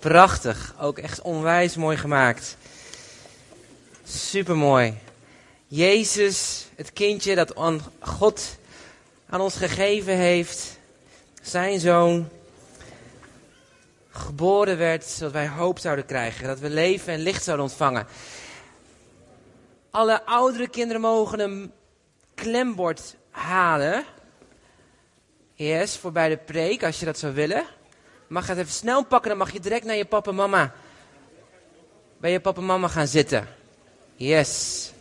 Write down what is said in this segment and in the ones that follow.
Prachtig. Ook echt onwijs mooi gemaakt. Supermooi. Jezus, het kindje dat God aan ons gegeven heeft. Zijn zoon. Geboren werd zodat wij hoop zouden krijgen. Dat we leven en licht zouden ontvangen. Alle oudere kinderen mogen een klembord halen. Yes, voor bij de preek, als je dat zou willen. Mag het even snel pakken, dan mag je direct naar je papa en mama. Bij je papa en mama gaan zitten. Yes.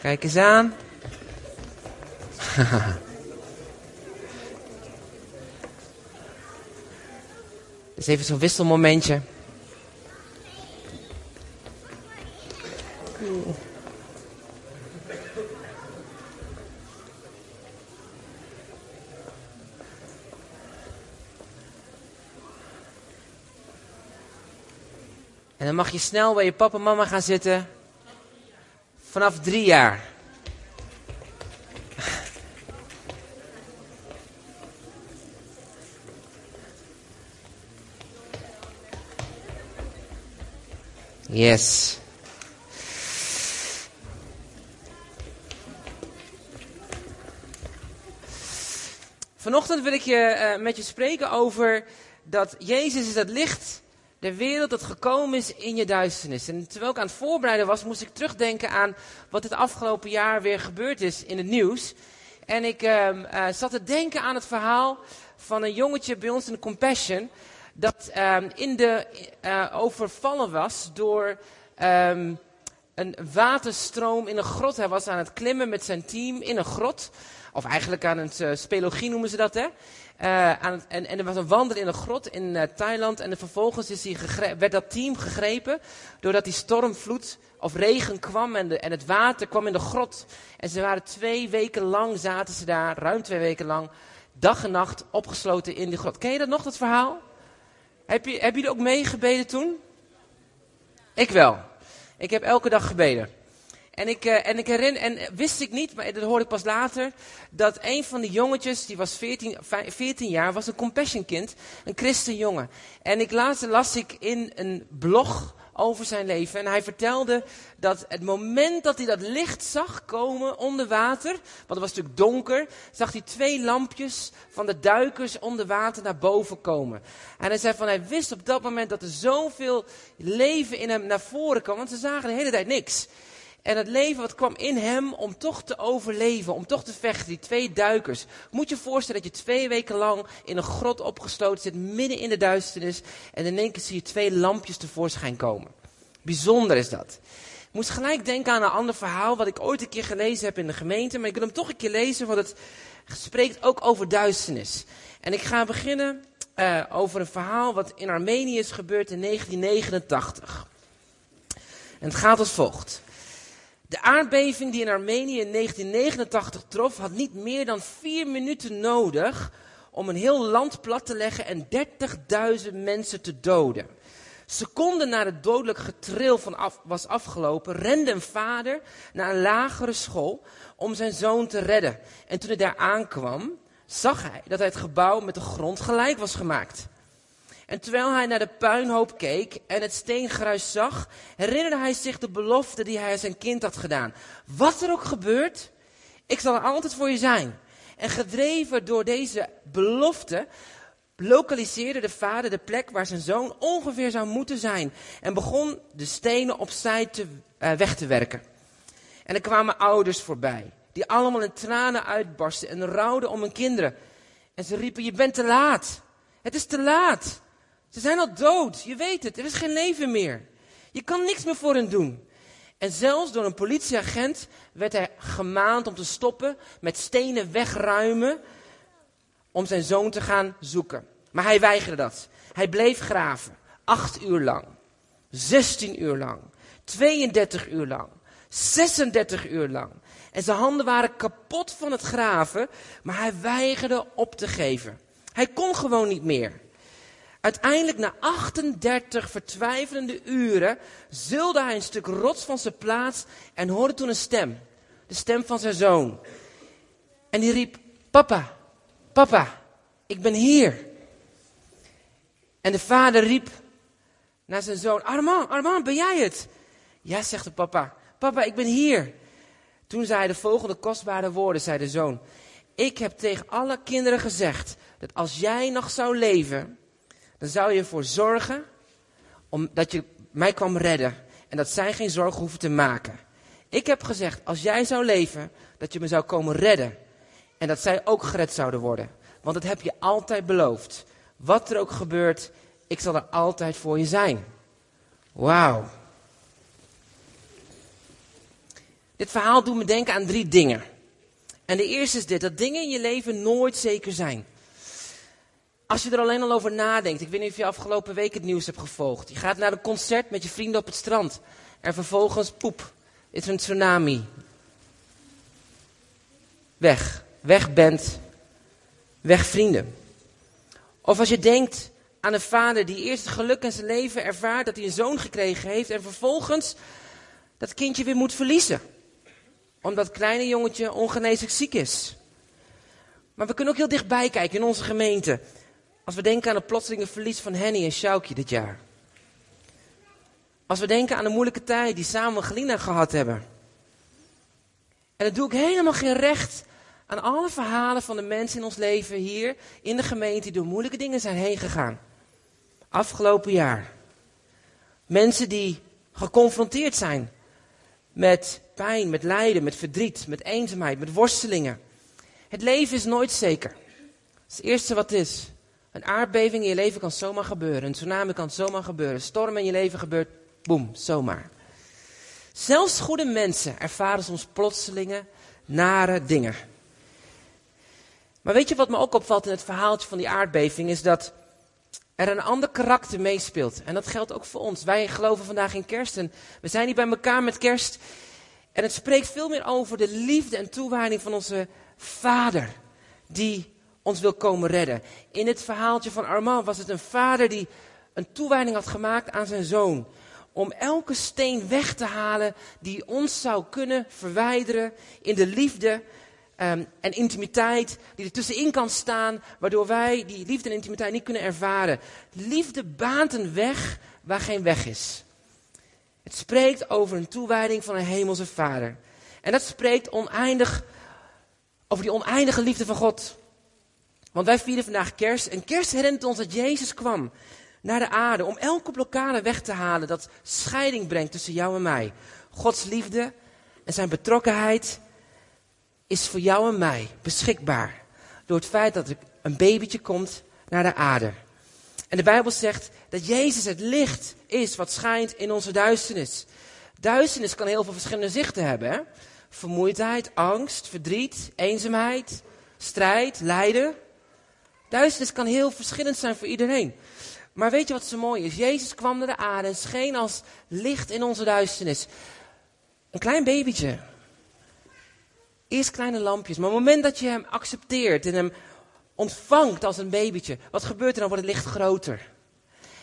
Kijk eens aan. dus even zo'n wisselmomentje. Mag je snel bij je papa en mama gaan zitten. Vanaf drie jaar. Yes. Vanochtend wil ik je, uh, met je spreken over dat Jezus is het licht de wereld dat gekomen is in je duisternis. En terwijl ik aan het voorbereiden was, moest ik terugdenken aan wat het afgelopen jaar weer gebeurd is in het nieuws. En ik uh, uh, zat te denken aan het verhaal van een jongetje bij ons in Compassion. Dat uh, in de, uh, overvallen was door um, een waterstroom in een grot. Hij was aan het klimmen met zijn team in een grot. Of eigenlijk aan het uh, spelogie noemen ze dat, hè. Het, en, en, er was een wandel in een grot in uh, Thailand. En vervolgens is hij werd dat team gegrepen. Doordat die stormvloed of regen kwam. En, en het water kwam in de grot. En ze waren twee weken lang, zaten ze daar, ruim twee weken lang. Dag en nacht opgesloten in die grot. Ken je dat nog, dat verhaal? Heb je, heb je er ook mee gebeden toen? Ik wel. Ik heb elke dag gebeden. En ik, uh, en ik herinner, en wist ik niet, maar dat hoorde ik pas later, dat een van de jongetjes, die was 14, 14 jaar, was een compassion kind, een christenjongen. En ik las ik in een blog over zijn leven. En hij vertelde dat het moment dat hij dat licht zag komen onder water, want het was natuurlijk donker, zag hij twee lampjes van de duikers onder water naar boven komen. En hij zei van hij wist op dat moment dat er zoveel leven in hem naar voren kwam, want ze zagen de hele tijd niks. En het leven wat kwam in hem om toch te overleven, om toch te vechten. Die twee duikers. Moet je voorstellen dat je twee weken lang in een grot opgesloten zit, midden in de duisternis. En in één keer zie je twee lampjes tevoorschijn komen. Bijzonder is dat. Ik moest gelijk denken aan een ander verhaal wat ik ooit een keer gelezen heb in de gemeente. Maar ik wil hem toch een keer lezen, want het spreekt ook over duisternis. En ik ga beginnen uh, over een verhaal wat in Armenië is gebeurd in 1989. En het gaat als volgt. De aardbeving die in Armenië in 1989 trof, had niet meer dan vier minuten nodig om een heel land plat te leggen en 30.000 mensen te doden. Seconden na het dodelijk getril van af, was afgelopen, rende een vader naar een lagere school om zijn zoon te redden. En toen hij daar aankwam, zag hij dat hij het gebouw met de grond gelijk was gemaakt. En terwijl hij naar de puinhoop keek en het steengruis zag, herinnerde hij zich de belofte die hij aan zijn kind had gedaan. Wat er ook gebeurt, ik zal er altijd voor je zijn. En gedreven door deze belofte, lokaliseerde de vader de plek waar zijn zoon ongeveer zou moeten zijn. En begon de stenen opzij te, uh, weg te werken. En er kwamen ouders voorbij, die allemaal in tranen uitbarsten en rouwden om hun kinderen. En ze riepen, je bent te laat. Het is te laat. Ze zijn al dood. Je weet het. Er is geen leven meer. Je kan niks meer voor hen doen. En zelfs door een politieagent werd hij gemaand om te stoppen met stenen wegruimen om zijn zoon te gaan zoeken. Maar hij weigerde dat. Hij bleef graven. Acht uur lang. 16 uur lang. 32 uur lang. 36 uur lang. En zijn handen waren kapot van het graven, maar hij weigerde op te geven. Hij kon gewoon niet meer. Uiteindelijk, na 38 vertwijfelende uren, zulde hij een stuk rots van zijn plaats en hoorde toen een stem. De stem van zijn zoon. En die riep, papa, papa, ik ben hier. En de vader riep naar zijn zoon, Armand, Armand, ben jij het? Ja, zegt de papa. Papa, ik ben hier. Toen zei hij de volgende kostbare woorden, zei de zoon. Ik heb tegen alle kinderen gezegd dat als jij nog zou leven, dan zou je ervoor zorgen om, dat je mij kwam redden. En dat zij geen zorgen hoeven te maken. Ik heb gezegd, als jij zou leven, dat je me zou komen redden. En dat zij ook gered zouden worden. Want dat heb je altijd beloofd. Wat er ook gebeurt, ik zal er altijd voor je zijn. Wauw. Dit verhaal doet me denken aan drie dingen. En de eerste is dit, dat dingen in je leven nooit zeker zijn. Als je er alleen al over nadenkt, ik weet niet of je afgelopen week het nieuws hebt gevolgd. Je gaat naar een concert met je vrienden op het strand. En vervolgens, poep, is er een tsunami. Weg. Weg bent. Weg vrienden. Of als je denkt aan een vader die eerst het geluk in zijn leven ervaart dat hij een zoon gekregen heeft. En vervolgens dat kindje weer moet verliezen. Omdat het kleine jongetje ongeneeslijk ziek is. Maar we kunnen ook heel dichtbij kijken in onze gemeente. Als we denken aan het plotselinge verlies van Henny en Sjoukje dit jaar. Als we denken aan de moeilijke tijd die samen Galina gehad hebben. En dat doe ik helemaal geen recht aan alle verhalen van de mensen in ons leven hier in de gemeente die door moeilijke dingen zijn heen gegaan. Afgelopen jaar. Mensen die geconfronteerd zijn met pijn, met lijden, met verdriet, met eenzaamheid, met worstelingen. Het leven is nooit zeker. Dat is het eerste wat is. Een aardbeving in je leven kan zomaar gebeuren. Een tsunami kan zomaar gebeuren. Een storm in je leven gebeurt, boem, zomaar. Zelfs goede mensen ervaren soms plotselinge, nare dingen. Maar weet je wat me ook opvalt in het verhaaltje van die aardbeving? Is dat er een ander karakter meespeelt. En dat geldt ook voor ons. Wij geloven vandaag in kerst en we zijn hier bij elkaar met kerst. En het spreekt veel meer over de liefde en toewijding van onze Vader. Die ons wil komen redden. In het verhaaltje van Armand was het een vader die een toewijding had gemaakt aan zijn zoon. Om elke steen weg te halen die ons zou kunnen verwijderen in de liefde um, en intimiteit die er tussenin kan staan, waardoor wij die liefde en intimiteit niet kunnen ervaren. Liefde baant een weg waar geen weg is. Het spreekt over een toewijding van een hemelse vader. En dat spreekt oneindig over die oneindige liefde van God. Want wij vieren vandaag kerst en kerst herinnert ons dat Jezus kwam naar de aarde om elke blokkade weg te halen dat scheiding brengt tussen jou en mij. Gods liefde en zijn betrokkenheid is voor jou en mij beschikbaar. Door het feit dat er een babytje komt naar de aarde. En de Bijbel zegt dat Jezus het licht is wat schijnt in onze duisternis. Duisternis kan heel veel verschillende zichten hebben. Hè? Vermoeidheid, angst, verdriet, eenzaamheid, strijd, lijden. Duisternis kan heel verschillend zijn voor iedereen. Maar weet je wat zo mooi is? Jezus kwam naar de aarde en scheen als licht in onze duisternis. Een klein babytje, Eerst kleine lampjes. Maar op het moment dat je hem accepteert en hem ontvangt als een babytje, wat gebeurt er dan? Wordt het licht groter.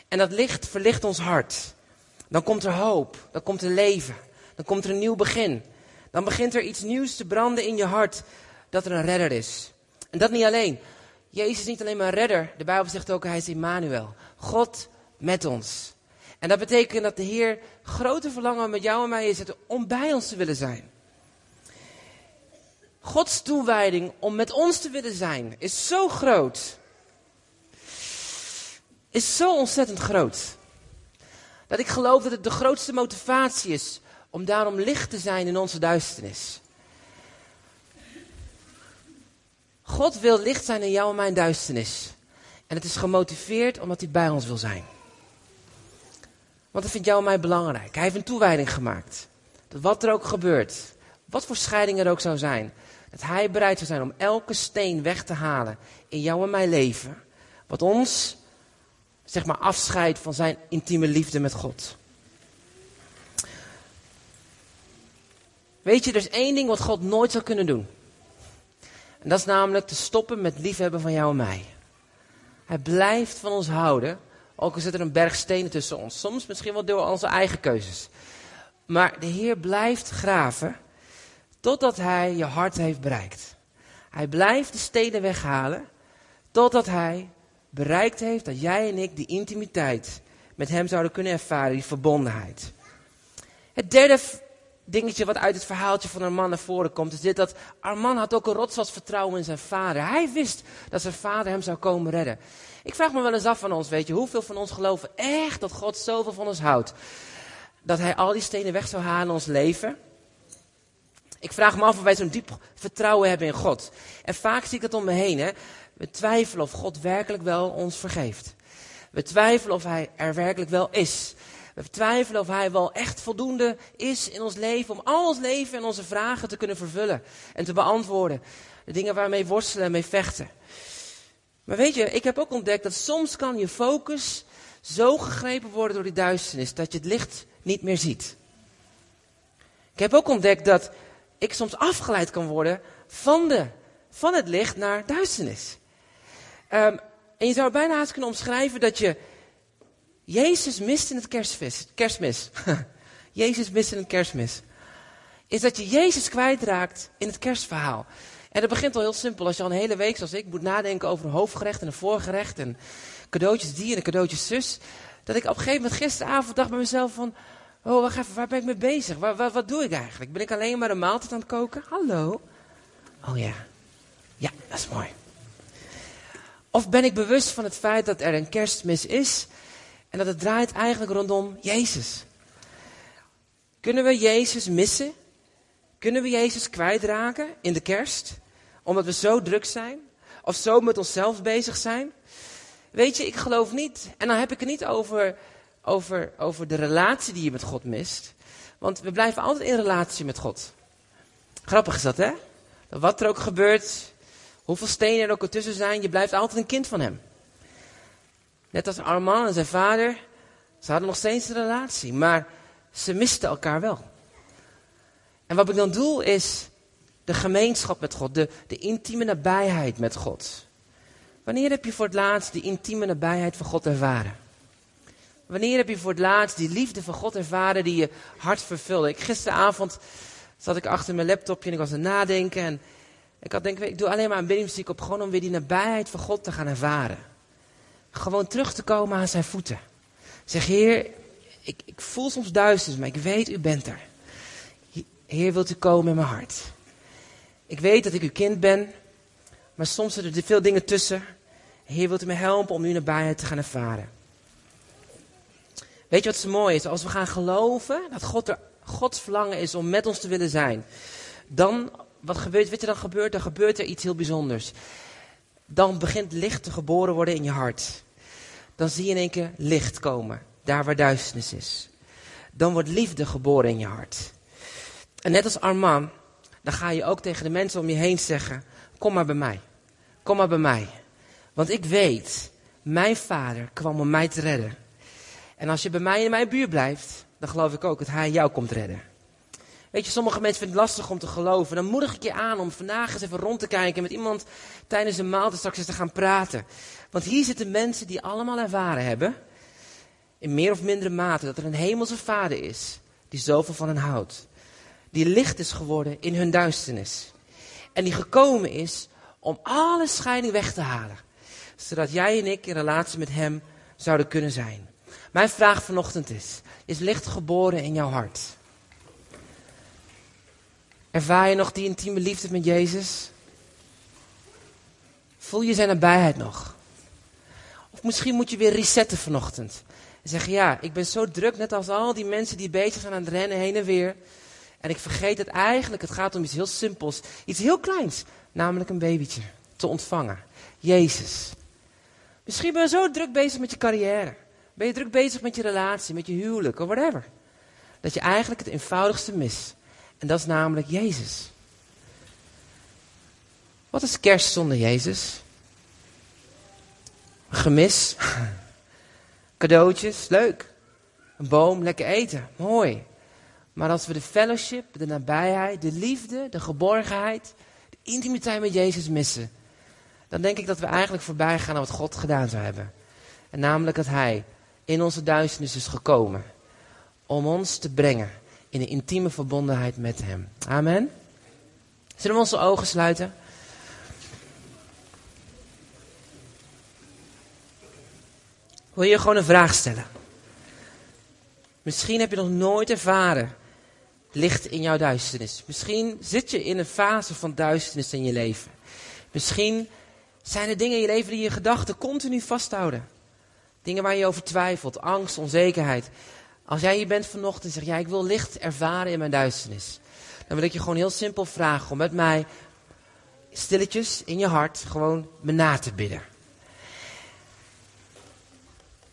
En dat licht verlicht ons hart. Dan komt er hoop, dan komt er leven, dan komt er een nieuw begin. Dan begint er iets nieuws te branden in je hart, dat er een redder is. En dat niet alleen. Jezus is niet alleen maar een redder, de Bijbel zegt ook, hij is Immanuel. God met ons. En dat betekent dat de Heer grote verlangen met jou en mij is om bij ons te willen zijn. Gods toewijding om met ons te willen zijn is zo groot. Is zo ontzettend groot. Dat ik geloof dat het de grootste motivatie is om daarom licht te zijn in onze duisternis. God wil licht zijn in jou en mijn duisternis. En het is gemotiveerd omdat hij bij ons wil zijn. Want hij vindt jou en mij belangrijk. Hij heeft een toewijding gemaakt. Dat wat er ook gebeurt, wat voor scheiding er ook zou zijn, dat hij bereid zou zijn om elke steen weg te halen in jou en mijn leven. Wat ons, zeg maar, afscheidt van zijn intieme liefde met God. Weet je, er is één ding wat God nooit zou kunnen doen. En dat is namelijk te stoppen met liefhebben van jou en mij. Hij blijft van ons houden, ook al zit er een berg stenen tussen ons. Soms misschien wel door onze eigen keuzes. Maar de Heer blijft graven Totdat hij je hart heeft bereikt. Hij blijft de steden weghalen. Totdat hij bereikt heeft dat jij en ik die intimiteit met hem zouden kunnen ervaren, die verbondenheid. Het derde dingetje wat uit het verhaaltje van Arman naar voren komt, is dit dat Arman had ook een rotsvast vertrouwen in zijn vader. Hij wist dat zijn vader hem zou komen redden. Ik vraag me wel eens af van ons, weet je, hoeveel van ons geloven echt dat God zoveel van ons houdt? Dat hij al die stenen weg zou halen in ons leven? Ik vraag me af of wij zo'n diep vertrouwen hebben in God. En vaak zie ik dat om me heen. Hè? We twijfelen of God werkelijk wel ons vergeeft. We twijfelen of Hij er werkelijk wel is. We twijfelen of Hij wel echt voldoende is in ons leven om al ons leven en onze vragen te kunnen vervullen en te beantwoorden. De dingen waar we mee worstelen en mee vechten. Maar weet je, ik heb ook ontdekt dat soms kan je focus zo gegrepen worden door die duisternis dat je het licht niet meer ziet. Ik heb ook ontdekt dat ik soms afgeleid kan worden van, de, van het licht naar duisternis. Um, en je zou bijna haast kunnen omschrijven dat je Jezus mist in het kerstmis. kerstmis. Jezus mist in het kerstmis. Is dat je Jezus kwijtraakt in het kerstverhaal. En dat begint al heel simpel. Als je al een hele week, zoals ik, moet nadenken over een hoofdgerecht en een voorgerecht. En cadeautjes die en een cadeautjes zus. Dat ik op een gegeven moment gisteravond dacht bij mezelf van... Oh, wacht even, waar ben ik mee bezig? Wat doe ik eigenlijk? Ben ik alleen maar een maaltijd aan het koken? Hallo? Oh ja. Ja, dat is mooi. Of ben ik bewust van het feit dat er een kerstmis is en dat het draait eigenlijk rondom Jezus? Kunnen we Jezus missen? Kunnen we Jezus kwijtraken in de kerst? Omdat we zo druk zijn? Of zo met onszelf bezig zijn? Weet je, ik geloof niet. En dan heb ik het niet over, over, over de relatie die je met God mist. Want we blijven altijd in relatie met God. Grappig is dat, hè? wat er ook gebeurt, Hoeveel stenen er ook ertussen zijn, je blijft altijd een kind van hem. Net als Armand en zijn vader, ze hadden nog steeds een relatie, maar ze misten elkaar wel. En wat ik dan doe is de gemeenschap met God, de, de intieme nabijheid met God. Wanneer heb je voor het laatst die intieme nabijheid van God ervaren? Wanneer heb je voor het laatst die liefde van God ervaren die je hart vervulde? Ik, gisteravond zat ik achter mijn laptopje en ik was aan het nadenken. En ik had denk ik doe alleen maar een aanbiddingsmuziek op, gewoon om weer die nabijheid van God te gaan ervaren. Gewoon terug te komen aan zijn voeten. Zeg, Heer, ik, ik voel soms duisternis, maar ik weet, u bent er. Heer, wilt u komen in mijn hart? Ik weet dat ik uw kind ben, maar soms zitten er veel dingen tussen. Heer, wilt u me helpen om uw nabijheid te gaan ervaren? Weet je wat zo mooi is? Als we gaan geloven dat God er, Gods verlangen is om met ons te willen zijn, dan wat gebeurt, weet je dan gebeurt? Dan gebeurt er iets heel bijzonders. Dan begint licht te geboren worden in je hart. Dan zie je in één keer licht komen, daar waar duisternis is. Dan wordt liefde geboren in je hart. En net als Armand, dan ga je ook tegen de mensen om je heen zeggen: Kom maar bij mij. Kom maar bij mij. Want ik weet, mijn vader kwam om mij te redden. En als je bij mij in mijn buurt blijft, dan geloof ik ook dat hij jou komt redden. Weet je, sommige mensen vinden het lastig om te geloven. Dan moedig ik je aan om vandaag eens even rond te kijken met iemand tijdens een maaltijd straks eens te gaan praten. Want hier zitten mensen die allemaal ervaren hebben, in meer of mindere mate, dat er een hemelse vader is die zoveel van hen houdt. Die licht is geworden in hun duisternis. En die gekomen is om alle scheiding weg te halen. Zodat jij en ik in relatie met hem zouden kunnen zijn. Mijn vraag vanochtend is, is licht geboren in jouw hart? Ervaar je nog die intieme liefde met Jezus? Voel je zijn nabijheid nog? Of misschien moet je weer resetten vanochtend. En zeggen, ja, ik ben zo druk, net als al die mensen die bezig zijn aan het rennen heen en weer. En ik vergeet het eigenlijk, het gaat om iets heel simpels. Iets heel kleins, namelijk een babytje te ontvangen. Jezus. Misschien ben je zo druk bezig met je carrière. Ben je druk bezig met je relatie, met je huwelijk of whatever. Dat je eigenlijk het eenvoudigste mist. En dat is namelijk Jezus. Wat is kerst zonder Jezus? Gemis. Cadeautjes, leuk. Een boom, lekker eten, mooi. Maar als we de fellowship, de nabijheid, de liefde, de geborgenheid, de intimiteit met Jezus missen, dan denk ik dat we eigenlijk voorbij gaan aan wat God gedaan zou hebben. En namelijk dat Hij in onze duisternis is gekomen om ons te brengen in een intieme verbondenheid met Hem. Amen. Zullen we onze ogen sluiten? wil je gewoon een vraag stellen. Misschien heb je nog nooit ervaren licht in jouw duisternis. Misschien zit je in een fase van duisternis in je leven. Misschien zijn er dingen in je leven die je gedachten continu vasthouden. Dingen waar je over twijfelt, angst, onzekerheid. Als jij hier bent vanochtend en zegt, ja, ik wil licht ervaren in mijn duisternis. Dan wil ik je gewoon heel simpel vragen om met mij stilletjes in je hart gewoon me na te bidden.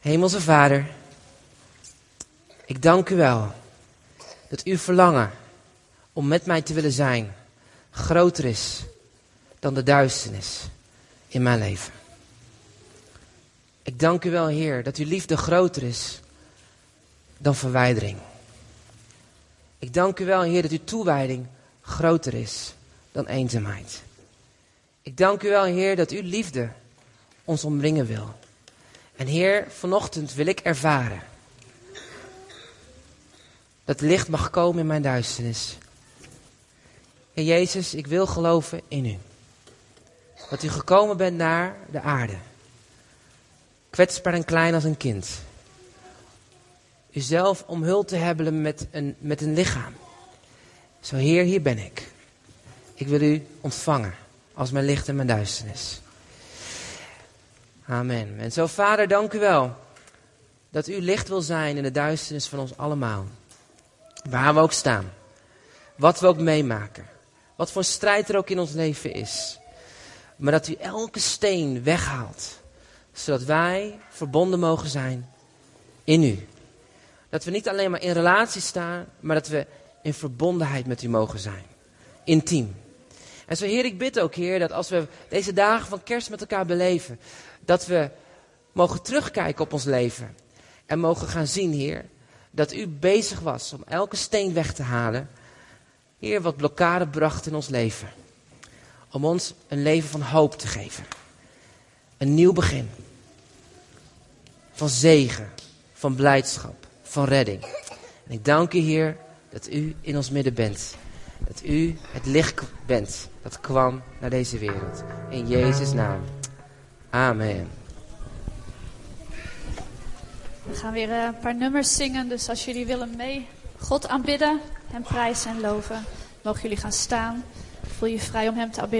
Hemelse Vader, ik dank u wel dat uw verlangen om met mij te willen zijn groter is dan de duisternis in mijn leven. Ik dank u wel, Heer, dat uw liefde groter is dan verwijdering. Ik dank u wel, Heer, dat uw toewijding groter is dan eenzaamheid. Ik dank u wel, Heer, dat uw liefde ons omringen wil. En Heer, vanochtend wil ik ervaren dat licht mag komen in mijn duisternis. En Jezus, ik wil geloven in u. Dat u gekomen bent naar de aarde. Kwetsbaar en klein als een kind. Uzelf omhuld te hebben met een, met een lichaam. Zo Heer, hier ben ik. Ik wil u ontvangen als mijn licht en mijn duisternis. Amen. En zo Vader, dank u wel dat u licht wil zijn in de duisternis van ons allemaal. Waar we ook staan. Wat we ook meemaken. Wat voor strijd er ook in ons leven is. Maar dat u elke steen weghaalt. Zodat wij verbonden mogen zijn in u. Dat we niet alleen maar in relatie staan, maar dat we in verbondenheid met u mogen zijn. Intiem. En zo Heer, ik bid ook Heer, dat als we deze dagen van kerst met elkaar beleven, dat we mogen terugkijken op ons leven. En mogen gaan zien, Heer, dat u bezig was om elke steen weg te halen. Heer, wat blokkade bracht in ons leven. Om ons een leven van hoop te geven. Een nieuw begin. Van zegen, van blijdschap, van redding. En ik dank u, Heer, dat u in ons midden bent. Dat u het licht bent dat kwam naar deze wereld. In Jezus' naam. Amen. We gaan weer eh, een paar nummers zingen, dus als jullie willen mee God aanbidden, Hem prijzen en loven, mogen jullie gaan staan. Voel je vrij om Hem te aanbidden.